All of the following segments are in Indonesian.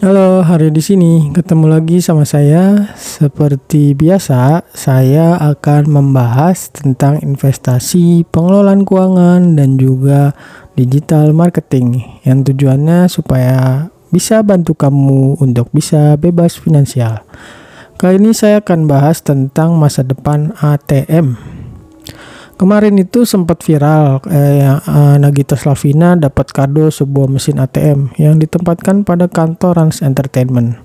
Halo, hari di sini ketemu lagi sama saya. Seperti biasa, saya akan membahas tentang investasi, pengelolaan keuangan, dan juga digital marketing yang tujuannya supaya bisa bantu kamu untuk bisa bebas finansial. Kali ini saya akan bahas tentang masa depan ATM. Kemarin itu sempat viral eh, uh, Nagita Slavina dapat kado sebuah mesin ATM yang ditempatkan pada kantor Rans Entertainment.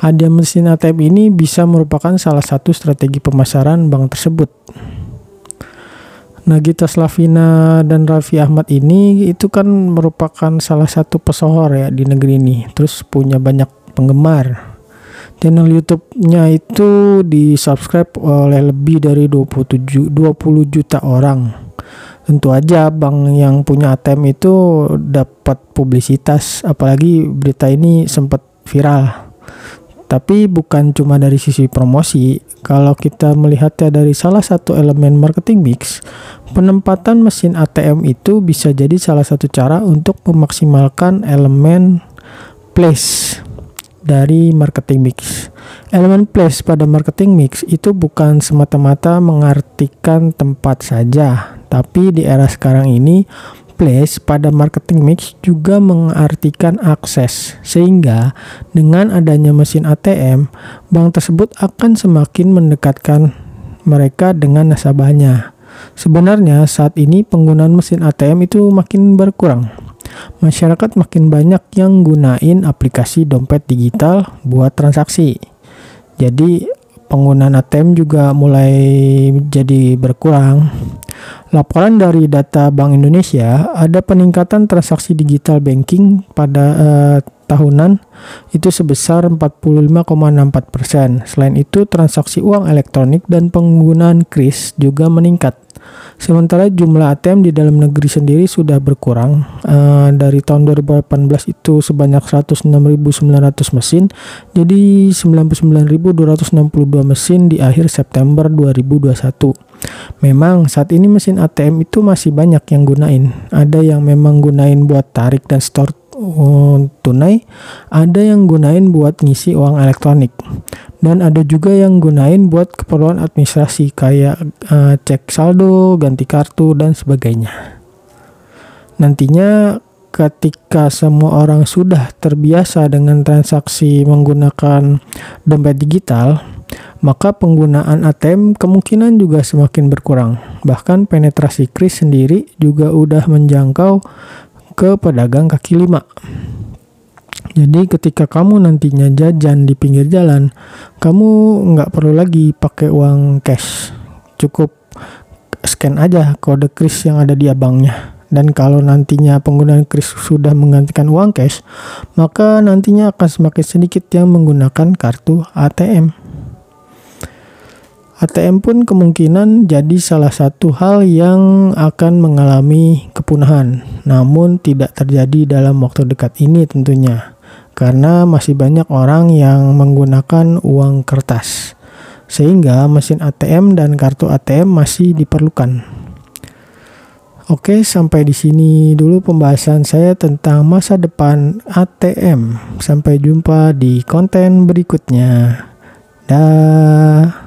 Hadiah mesin ATM ini bisa merupakan salah satu strategi pemasaran bank tersebut. Nagita Slavina dan Raffi Ahmad ini itu kan merupakan salah satu pesohor ya di negeri ini. Terus punya banyak penggemar channel YouTube-nya itu di subscribe oleh lebih dari 27 20 juta orang. Tentu aja bank yang punya ATM itu dapat publisitas apalagi berita ini sempat viral. Tapi bukan cuma dari sisi promosi, kalau kita melihatnya dari salah satu elemen marketing mix, penempatan mesin ATM itu bisa jadi salah satu cara untuk memaksimalkan elemen place dari marketing mix. Elemen place pada marketing mix itu bukan semata-mata mengartikan tempat saja, tapi di era sekarang ini place pada marketing mix juga mengartikan akses. Sehingga dengan adanya mesin ATM, bank tersebut akan semakin mendekatkan mereka dengan nasabahnya. Sebenarnya saat ini penggunaan mesin ATM itu makin berkurang masyarakat makin banyak yang gunain aplikasi dompet digital buat transaksi. Jadi penggunaan ATM juga mulai jadi berkurang. Laporan dari data Bank Indonesia ada peningkatan transaksi digital banking pada uh, tahunan itu sebesar 45,64 persen. Selain itu, transaksi uang elektronik dan penggunaan kris juga meningkat. Sementara jumlah ATM di dalam negeri sendiri sudah berkurang. Uh, dari tahun 2018 itu sebanyak 106.900 mesin, jadi 99.262 mesin di akhir September 2021. Memang saat ini mesin ATM itu masih banyak yang gunain. Ada yang memang gunain buat tarik dan store uh, tunai, ada yang gunain buat ngisi uang elektronik dan ada juga yang gunain buat keperluan administrasi kayak uh, cek saldo, ganti kartu dan sebagainya. Nantinya ketika semua orang sudah terbiasa dengan transaksi menggunakan dompet digital, maka penggunaan ATM kemungkinan juga semakin berkurang. Bahkan penetrasi kris sendiri juga udah menjangkau ke pedagang kaki lima. Jadi ketika kamu nantinya jajan di pinggir jalan, kamu nggak perlu lagi pakai uang cash. Cukup scan aja kode kris yang ada di abangnya. Dan kalau nantinya penggunaan kris sudah menggantikan uang cash, maka nantinya akan semakin sedikit yang menggunakan kartu ATM. ATM pun kemungkinan jadi salah satu hal yang akan mengalami kepunahan, namun tidak terjadi dalam waktu dekat ini tentunya karena masih banyak orang yang menggunakan uang kertas, sehingga mesin ATM dan kartu ATM masih diperlukan. Oke, sampai di sini dulu pembahasan saya tentang masa depan ATM. Sampai jumpa di konten berikutnya. Dah.